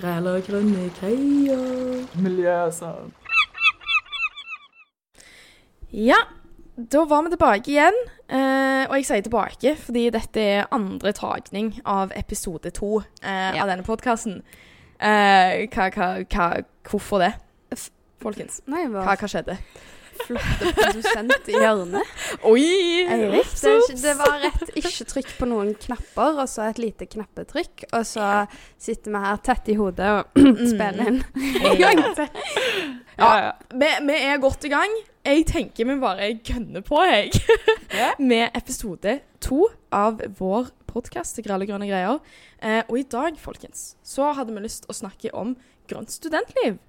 Græler grønne greier. Miljø og sånn. Ja, da var vi tilbake igjen. Eh, og jeg sier tilbake fordi dette er andre tagning av episode to eh, Ja. av denne podkasten. Eh, hva, hva, hva, hvorfor det, folkens? Nei, Hva, hva hva skjedde? Flotte produsent i hjørnet. Oi! Eirik. Det, det var rett ikke trykk på noen knapper, og så et lite knappetrykk. Og så sitter vi her tett i hodet og spiller inn en gang til. Ja, vi, vi er godt i gang. Jeg tenker vi bare gønner på, jeg. Med episode to av vår podkast Gralle grønne greier. Eh, og i dag, folkens, så hadde vi lyst å snakke om grønt studentliv.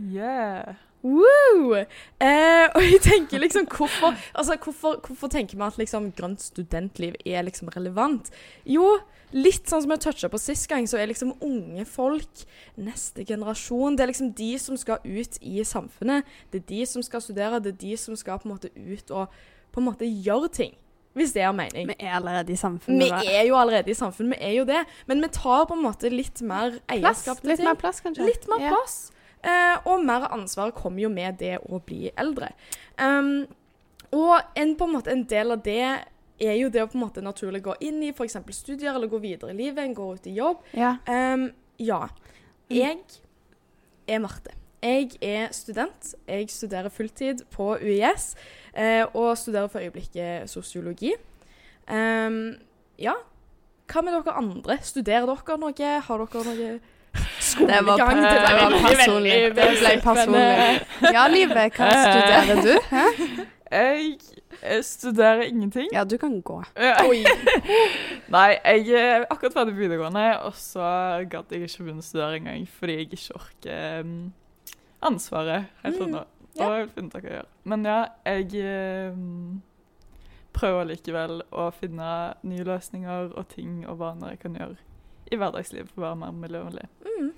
Yeah. Woo! Eh, og jeg tenker liksom hvorfor, altså, hvorfor, hvorfor tenker vi at liksom grønt studentliv er liksom relevant? Jo, litt sånn som jeg toucha på sist gang, så er liksom unge folk neste generasjon. Det er liksom de som skal ut i samfunnet. Det er de som skal studere, det er de som skal på en måte ut og på en måte gjøre ting. Hvis det er mening. Vi er allerede i Vi samfunnet. da. er jo allerede i samfunnet, vi er jo det. Men vi tar på en måte litt mer eierskap til Litt mer plass, kanskje. Litt mer Ja. plass. Eh, og mer ansvar kommer jo med det å bli eldre. Um, og en, på en, måte, en del av det er jo det å på en måte naturlig gå inn i f.eks. studier eller gå videre i livet, en går ut i jobb. Ja. Um, ja. Jeg er Marte. Jeg er student. Jeg studerer fulltid på UiS eh, og studerer for øyeblikket sosiologi. Um, ja. Hva med dere andre? Studerer dere noe? Har dere noe skolegang? det var personlig. Det ble personlig. Ja, Live, hva studerer du? Hæ? Jeg eh, studerer ingenting. Ja, du kan gå. Oi. Nei, jeg er akkurat ferdig på videregående, og så gadd jeg ikke begynne å studere engang fordi jeg ikke orker um, ansvaret helt Mm, ennå. ja. Og jeg vil finne ut hva jeg gjør. Men ja, jeg um, prøver likevel å finne nye løsninger og ting og vaner jeg kan gjøre i hverdagslivet for å være mer miljøvennlig. Mm.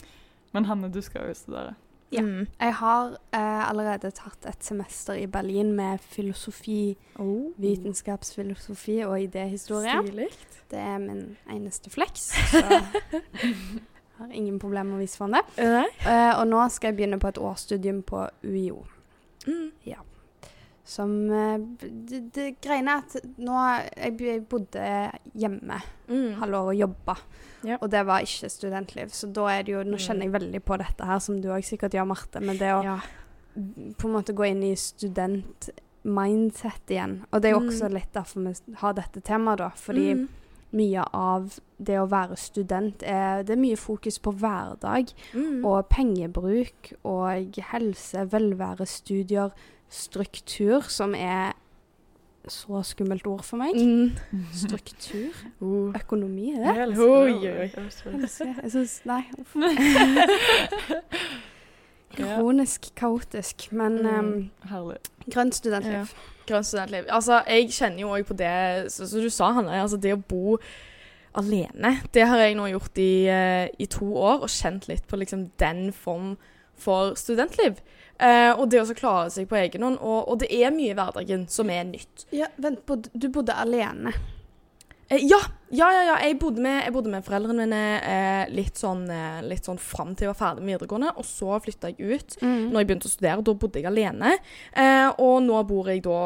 Men Hanne, du skal jo studere. Ja. Mm. Jeg har eh, allerede tatt et semester i Berlin med filosofi, Oh. vitenskapsfilosofi og idéhistorie. Stilig. Det er min eneste flex, så har ingen problemer med å vise fram det. Eh, og nå skal jeg begynne på et årsstudium på UiO. Mm. Som eh, det, det greiene at nå Jeg, bodde hjemme Mm. halvår og jobba, Ja. og det var ikke studentliv. Så da er det jo Nå kjenner jeg veldig på dette her, som du òg sikkert gjør, Marte. Men det å Ja. på en måte gå inn i student-mindset igjen. Og det er jo Mm. også litt derfor vi har dette temaet, da. Fordi Mm. mye av det å være student er Det er mye fokus på hverdag Mm. og pengebruk og helse, velvære, studier, struktur, som er så skummelt ord for meg. Mm. Struktur? Oh. Økonomi, er det? Jeg Oi, oi, oi. Jeg syns Nei. uff. Kronisk kaotisk. Men Mm. um, grønt studentliv. Grønt studentliv. Altså, jeg kjenner jo òg på det som du sa, Hanne. Altså, det å bo alene, det har jeg nå gjort i, eh, i to år, og kjent litt på liksom den form for studentliv. Eh, og det å klare seg på egen hånd. Og, og det er mye i hverdagen som er nytt. Ja, vent, bod, du bodde alene. Eh, ja, ja, ja, ja. Jeg bodde med, jeg bodde med foreldrene mine eh, litt sånn, litt sånn fram til jeg var ferdig med videregående, og så flytta jeg ut. Mm. Når jeg begynte å studere, da bodde jeg alene. Eh, og nå bor jeg da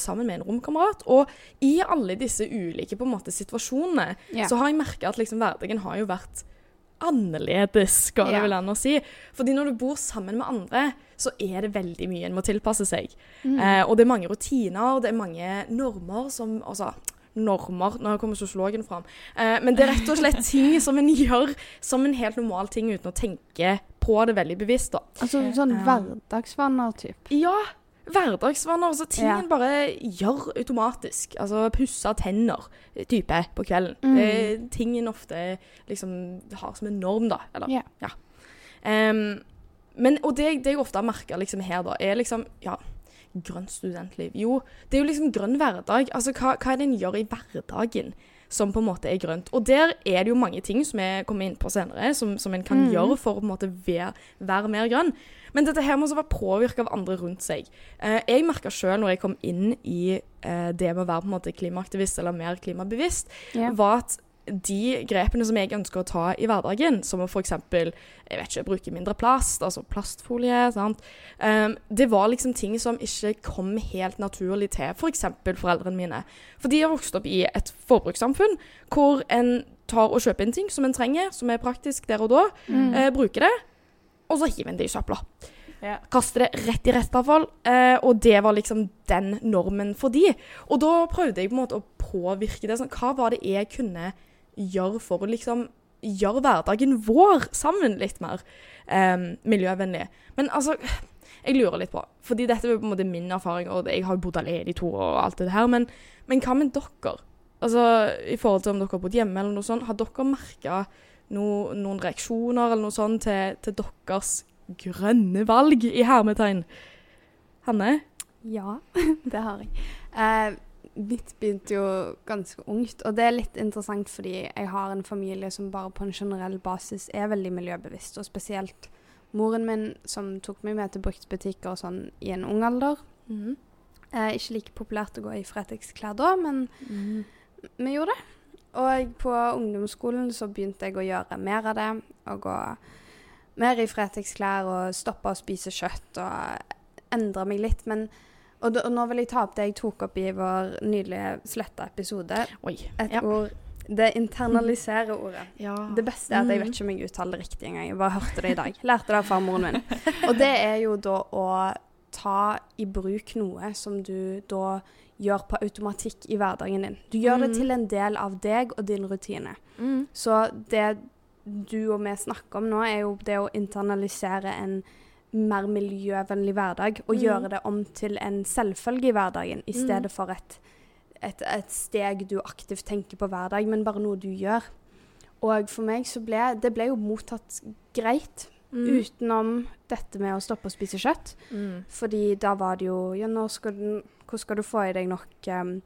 sammen med en romkamerat. Og i alle disse ulike måte, situasjonene yeah. så har jeg merka at liksom, hverdagen har jo vært annerledes, skal det Ja. vel an å si. Fordi når du bor sammen med andre, så er det veldig mye en må tilpasse seg. Mm. Eh, og det er mange rutiner, det er mange normer som Altså, normer Nå kommer sosiologen fram. Eh, men det er rett og slett ting som en gjør som en helt normal ting uten å tenke på det veldig bevisst, da. altså sånn Ja. hverdagsvaner-type? Ja, hverdagsvaner. Så ting Ja. bare gjør automatisk. Altså pusse tenner type på kvelden. Mm. Det er ting en ofte liksom har som en norm, da. Eller, Ja. Um, men, og det, det jeg ofte har merka liksom her, da, er liksom Ja, grønt studentliv. Jo, det er jo liksom grønn hverdag. Altså, hva, hva er det en gjør i hverdagen? Som på en måte er grønt. Og der er det jo mange ting som jeg kommer inn på senere, som, som en kan Mm. gjøre for å på en måte være, være mer grønn. Men dette her må også være påvirka av andre rundt seg. Eh, jeg merka sjøl når jeg kom inn i eh, det med å være på en måte klimaaktivist eller mer klimabevisst, yeah. var at de grepene som jeg ønsker å ta i hverdagen, som å f.eks. jeg vet ikke, bruke mindre plast, altså plastfolie, sant? Um, det var liksom ting som ikke kom helt naturlig til f.eks. For foreldrene mine. For de har vokst opp i et forbrukssamfunn hvor en tar og kjøper inn ting som en trenger, som er praktisk der og da, Mm. uh, bruker det, og så hiver en det i søpla. Ja. Kaste det rett i restavfall. Eh, og det var liksom den normen for de. Og da prøvde jeg på en måte å påvirke det. Sånn, hva var det jeg kunne gjøre for å liksom gjøre hverdagen vår sammen litt mer um, miljøvennlig? Men altså Jeg lurer litt på, fordi dette er på en måte min erfaring, og jeg har bodd alene i to år og alt det her, men, men hva med dere? Altså, I forhold til om dere har bodd hjemme eller noe sånt, har dere merka no, noen reaksjoner eller noe sånt til, til deres grønne valg, i hermetegn? Hanne? Ja, det har jeg. Eh, mitt begynte jo ganske ungt, og det er litt interessant fordi jeg har en familie som bare på en generell basis er veldig miljøbevisst, og spesielt moren min som tok meg med til bruktbutikker og sånn i en ung alder. Mm. Eh, ikke like populært å gå i Fretex-klær da, men vi gjorde det. Og på ungdomsskolen så begynte jeg å gjøre mer av det. Å gå mer i Fretex-klær og stoppe å spise kjøtt og endre meg litt. Men, og, da- og nå vil jeg ta opp det jeg tok opp i vår nylige sletta episode. Oi. Et Ja. ord Det internaliserer ordet. Ja. Det beste er at jeg vet ikke om jeg uttaler det riktig engang. Jeg bare hørte det i dag. Lærte det av farmoren min. Og det er jo da å ta i bruk noe som du da gjør på automatikk i hverdagen din. Du gjør det Mhm. til en del av deg og din rutine. Mm. Så det du og vi snakker om nå, er jo det å internalisere en mer miljøvennlig hverdag, og mm. gjøre det om til en selvfølge i hverdagen, i stedet stedet for et, et, et steg du aktivt tenker på hver dag, men bare noe du gjør. Og for meg så ble det ble jo mottatt greit, Mm. utenom dette med å stoppe å spise kjøtt. Mm. Fordi da var det jo Ja, nå skal du, hvordan skal du få i deg nok um,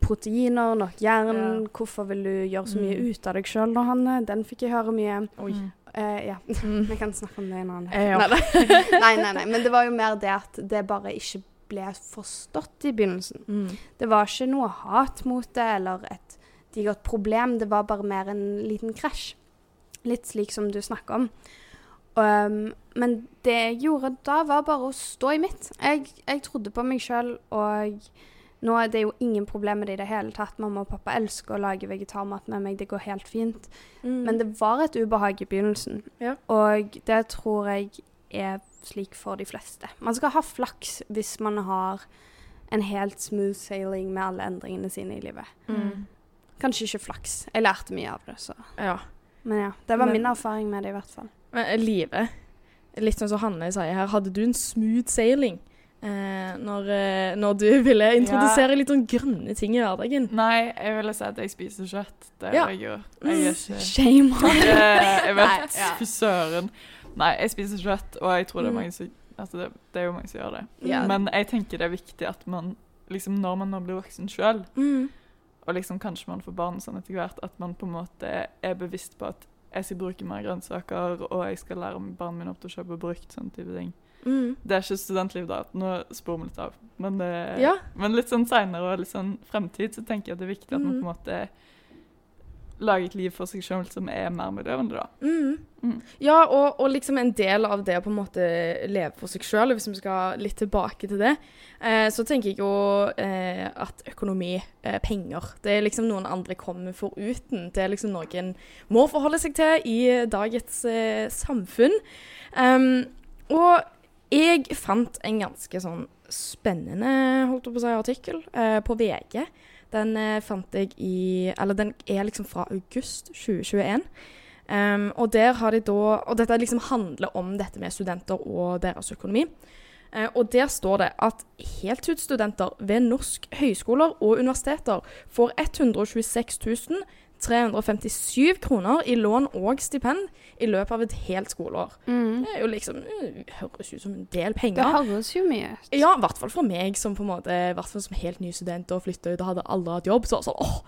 proteiner, nok jern? Ja. Hvorfor vil du gjøre så mye Mm. ut av deg sjøl nå, Hanne? Den fikk jeg høre mye. Oi. Eh, ja, Mm. vi kan snakke om det en annen Eh. Nei, nei, nei, nei. Men det var jo mer det at det bare ikke ble forstått i begynnelsen. Mm. Det var ikke noe hat mot det eller et digert problem. Det var bare mer en liten krasj. Litt slik som du snakker om. Um, men det jeg gjorde da, var bare å stå i mitt. Jeg, jeg trodde på meg sjøl, og nå er det jo ingen problem med det i det hele tatt. Mamma og pappa elsker å lage vegetarmat med meg, det går helt fint. Mm. Men det var et ubehag i begynnelsen, Ja. og det tror jeg er slik for de fleste. Man skal ha flaks hvis man har en helt smooth sailing med alle endringene sine i livet. Mm. Kanskje ikke flaks. Jeg lærte mye av det, så. Ja. Men ja, det var Men- min erfaring med det i hvert fall. Men livet litt sånn som Hanne sier her, hadde du en smooth sailing eh, når, eh, når du ville introdusere litt sånn grønne ting i hverdagen? Nei, jeg ville si at jeg spiser kjøtt. Det Ja. gjør jeg jo. Jeg er ikke Shame on jeg, jeg vet, ja. fy søren. Nei, jeg spiser kjøtt, og jeg tror det er Mm. mange som altså det, det er jo mange som gjør det. Ja. Men jeg tenker det er viktig at man liksom når man nå blir voksen sjøl, Mm. og liksom kanskje man får barn sånn etter hvert, at man på en måte er bevisst på at jeg skal bruke mer grønnsaker, og jeg skal lære barna mine opp til å kjøpe brukt, sånne type ting. Mm. Det er ikke studentliv da, nå sporer vi litt av. Men, det, Ja. men litt sånn seinere og litt sånn fremtid, så tenker jeg at det er viktig at man på en Mm. måte lager et liv for seg sjøl som er mer miljøvennlig, da. Mm. Mm. Ja, og, og liksom en del av det å på en måte leve for seg sjøl, hvis vi skal litt tilbake til det, eh, så tenker jeg jo eh, at økonomi, eh, penger, det er liksom noen andre kommer foruten. Det er liksom noe en må forholde seg til i dagens eh, samfunn. Um, og jeg fant en ganske sånn spennende holdt på å si, artikkel eh, på VG. Den eh, fant jeg i Eller den er liksom fra august 2021. Um, og der har de da Og dette liksom handler om dette med studenter og deres økonomi. Uh, og der står det at heltidsstudenter ved norsk høyskoler og universiteter får 126 357 kroner i lån og stipend i løpet av et helt skoleår. Mm. Det er jo liksom høres ut som en del penger. Det høres jo mye ut. Ja, i hvert fall for meg som på en måte, hvert fall som helt ny student og flytta ut og hadde aldri hatt jobb. Så sånn åh,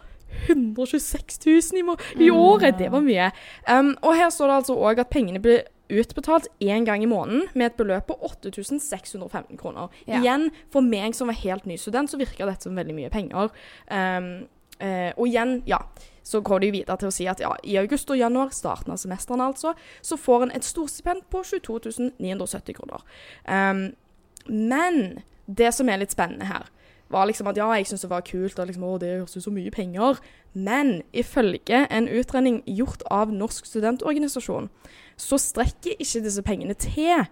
126 000 i, må i Mm. året! Det var mye. Um, og her står det altså òg at pengene blir utbetalt én gang i måneden med et beløp på 8615 kroner. Ja. Igjen, for meg som var helt ny student, så virka dette som veldig mye penger. Um, uh, og igjen, ja, så går de videre til å si at ja, i august og januar, starten av semestrene altså, så får en et storstipend på 22 970 kroner. Um, men det som er litt spennende her, var liksom at ja, jeg syns det var kult, og liksom, å, det høres ut så mye penger. Men ifølge en utredning gjort av Norsk studentorganisasjon, så strekker ikke disse pengene til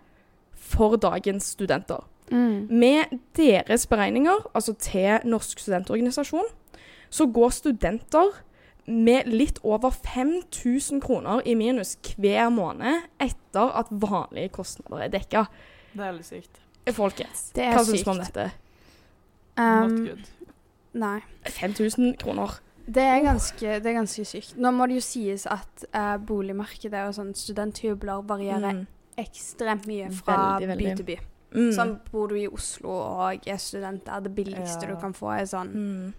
for dagens studenter. Mm. Med deres beregninger, altså til Norsk studentorganisasjon, så går studenter med litt over 5000 kroner i minus hver måned etter at vanlige kostnader er dekka. Det er litt sykt. Folkens, Det er hva syns du om dette? Not Um, good. nei. 5000 kroner. Det er, ganske, det er ganske sykt. Nå må det jo sies at uh, boligmarkedet og sånn studenthybler varierer Mm. ekstremt mye fra Veldig, veldig. by til by. Mm. Sånn bor du i Oslo og er student der, det billigste Ja. du kan få er sånn Mm.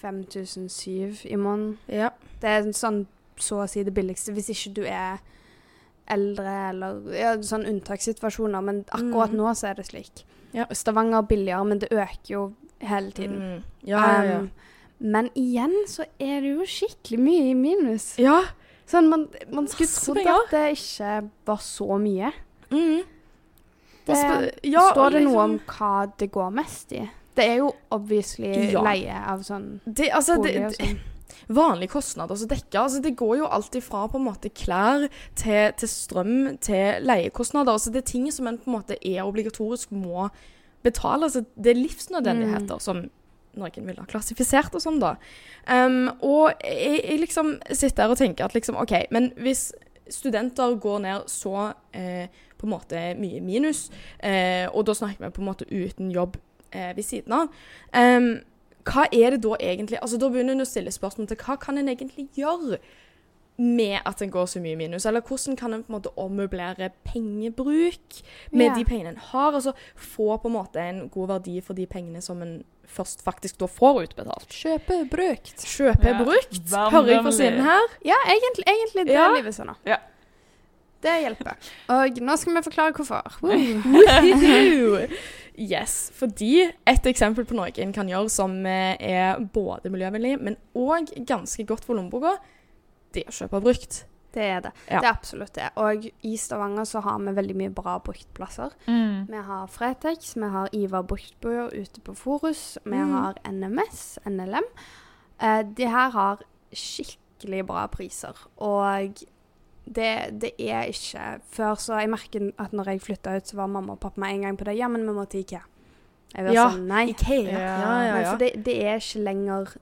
5007 i måneden. Ja. Det er sånn så å si det billigste, hvis ikke du er eldre eller ja, sånn unntakssituasjoner. Men akkurat Mm. nå så er det slik. Ja. Stavanger er billigere, men det øker jo hele tiden. Mm. Ja. Um, men igjen så er det jo skikkelig mye i minus. ja. Sånn, man, man skulle trodd at det ikke var så mye. Mm. Det, står det noe liksom- om hva det går mest i? Det er jo obviously Ja. leie av sånn det, altså, bolig og det, sånn. vanlige kostnader som dekker. Altså, det går jo alltid fra på en måte klær til, til strøm til leiekostnader. Altså, det er ting som en på en måte er obligatorisk må betale. Altså, det er livsnødvendigheter Mm. som noen ville ha klassifisert og som, da. Um, og jeg, jeg liksom sitter her og tenker at liksom, OK, men hvis studenter går ned så eh, på en måte mye minus, eh, og da snakker vi på en måte uten jobb eh, ved siden av, um, hva er det da egentlig Altså Da begynner en å stille spørsmål til hva kan en egentlig gjøre med at en går så mye minus? Eller hvordan kan en på en måte ommøblere pengebruk med Ja. de pengene en har? Altså få på en måte en god verdi for de pengene som en først faktisk da får utbetalt. Kjøpe brukt. Kjøpe Ja, brukt, hører jeg fra siden her. Ja, egentlig, egentlig det Ja. er livet sånn. Ja. Det hjelper. Og nå skal vi forklare hvorfor. Woo. Yes, fordi et eksempel på noe en kan gjøre som er både miljøvennlig, men òg ganske godt for lommeboka, det er å kjøpe brukt. Det er det. Ja. Det er absolutt det. Og i Stavanger så har vi veldig mye bra bruktplasser. Mm. Vi har Fretex, vi har Ivar Bruktbøyer ute på Forus, vi Mm. har NMS, NLM. Eh, de her har skikkelig bra priser, og det, det er ikke Før så Jeg merker at når jeg flytta ut, så var mamma og pappa med en gang på det. Ja, men vi må til IKEA. Jeg var Ja, sånn, nei. Ikea. Ja, ja, ja, ja. for det, det er ikke lenger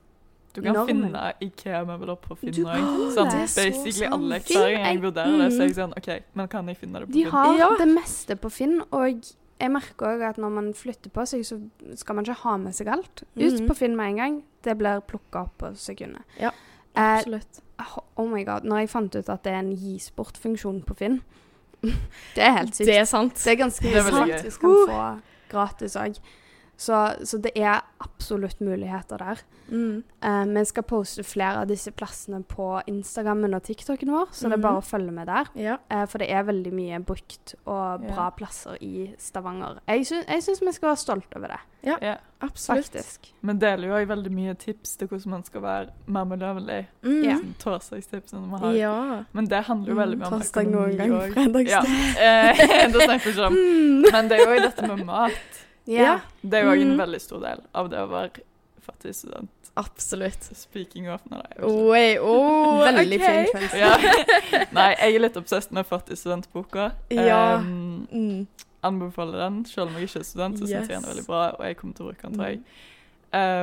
Du kan Normen. finne Ikea-møbler på Finn òg. Sånn, det. Så basically sant. alle. Gang jeg er- vurderer det, så er jeg Mm. sånn OK, men kan jeg finne det på Finn? De har Ja. det meste på Finn, og jeg merker òg at når man flytter på seg, så skal man ikke ha med seg alt. Ut Mhm. på Finn med en gang. Det blir plukka opp på sekundet. Ja, Eh, Uh, oh my god. Når jeg fant ut at det er en gi bort-funksjon på Finn Det er helt sykt. Det er sant. Det er ganske Det er sant gøy. hvis kan få gratis òg. Så, så det er absolutt muligheter der. Mm. Eh, vi skal poste flere av disse plassene på Instagrammen og TikToken vår, så det er bare å følge med der. Ja. Eh, for det er veldig mye brukt og bra Ja. plasser i Stavanger. Jeg, sy syns vi skal være stolt over det, Ja. Absolutt. faktisk. Vi deler jo òg veldig mye tips til hvordan man skal være mer miljøvennlig. Mm. Ja. Sånn Torsdagstipsene vi har. Ja. Men det handler jo veldig mye om Torsdag noen gang, fredagstid. fredagsdag. Ja, eh, det snakker vi ikke om. Mm. Men det er jo dette med mat. Ja. Det er jo òg en Mm. veldig stor del av det å være fattig student. Absolutt. Speaking of Nei, jeg vet oh, Veldig okay. fin. Ja. Nei, jeg er litt obsessed med Fattig studentboka. Ja. Um, Mm. anbefaler den. Selv om jeg ikke er student, så syns jeg den er veldig bra, og jeg kommer til å bruke den, tror jeg.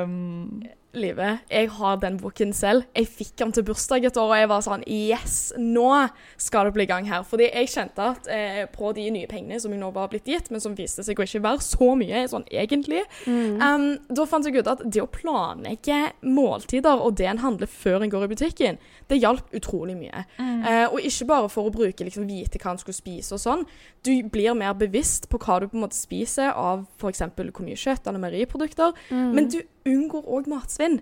Um, Live, jeg har den boken selv. Jeg fikk den til bursdag et år, og jeg var sånn Yes, nå skal det bli gang her. Fordi jeg kjente at eh, på de nye pengene som jeg nå var blitt gitt, men som viste seg å ikke være så mye sånn egentlig, Mm. um, da fant jeg ut at det å planlegge måltider og det en handler før en går i butikken, det hjalp utrolig mye. Eh, og ikke bare for å bruke liksom, vite hva en skulle spise og sånn. Du blir mer bevisst på hva du på en måte spiser av f.eks. hvor mye kjøtt eller meieriprodukter. Mm. Men du unngår òg matsvinn.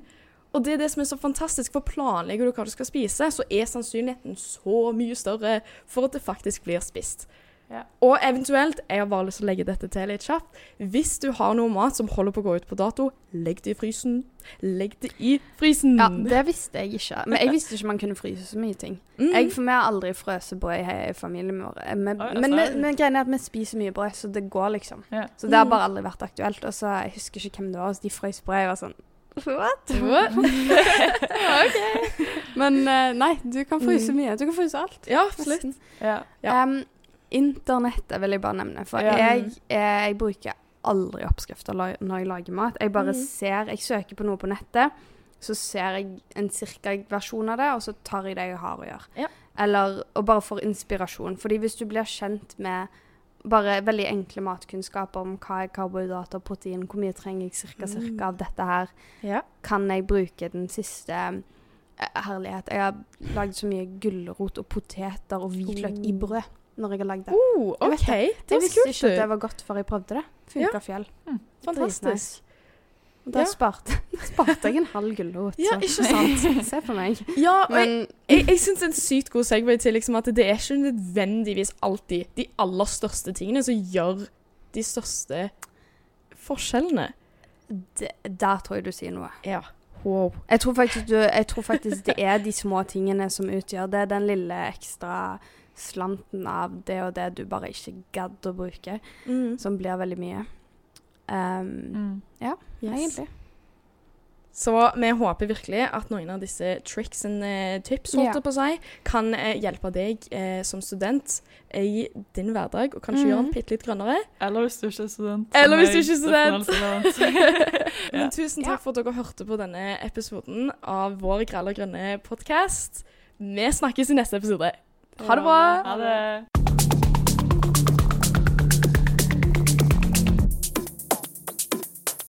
Og det er det som er så fantastisk, for planlegger du hva du skal spise, så er sannsynligheten så mye større for at det faktisk blir spist. Ja. Og eventuelt, jeg har bare lyst til å legge dette til litt kjapt, hvis du har noe mat som holder på å gå ut på dato, legg det i frysen. Legg det i frysen. Ja, det visste jeg ikke. Men jeg visste ikke man kunne fryse så mye ting. Mm. Jeg, for vi har aldri frøst brød i familien vår. Men, Vi- Oi, men, altså. men greia er at vi spiser mye brød, så det går liksom. Ja. Så det har Mm. bare aldri vært aktuelt. Og så jeg husker ikke hvem det var, så de frøs brød. Jeg var sånn What? What? OK. Men eh, nei, du kan fryse Mm. mye. Du kan fryse alt. Ja, absolutt. Ja. Ja. Internettet vil jeg bare nevne. For Ja. jeg, jeg, jeg bruker aldri oppskrifter når jeg lager mat. Jeg bare Mm. ser Jeg søker på noe på nettet, så ser jeg en cirka versjon av det, og så tar jeg det jeg har å gjøre. Ja. Eller Og bare får inspirasjon. Fordi hvis du blir kjent med bare veldig enkle matkunnskaper om hva er karbohydrater, protein, hvor mye trenger jeg cirka, Mm. cirka av dette her, Ja. kan jeg bruke den siste eh, Herlighet. Jeg har lagd så mye gulrot og poteter og hvitløk i Oh. brød når jeg har lagd det. Oh, OK. Det Jeg visste ikke at det var godt før jeg prøvde det. Funka fjell. Fantastisk. Da Ja. sparte, sparte jeg en halv gulrot. Ja, ikke sant? Se på meg. Ja, men, Men jeg, jeg syns det en sykt god segway til liksom at det er ikke nødvendigvis alltid de aller største tingene som gjør de største forskjellene. det, der tror jeg du sier noe. Ja. Wow. Jeg tror, faktisk du, jeg tror faktisk det er de små tingene som utgjør det. Den lille ekstra slanten av det og det du bare ikke gadd å bruke, Mm. som blir veldig mye. Um, Mm. Yes. Egentlig. Så vi håper virkelig at noen av disse tricks and eh, tips holdt yeah. på å kan eh, hjelpe deg eh, som student i din hverdag, og kanskje mm. gjøre den bitte litt grønnere. Eller hvis du ikke er student. Eller hvis du ikke er student. definerer Men tusen takk takk for at dere hørte på denne episoden av vår Grell og grønne podkast. Vi snakkes i neste episode. Ha det bra! Ha det.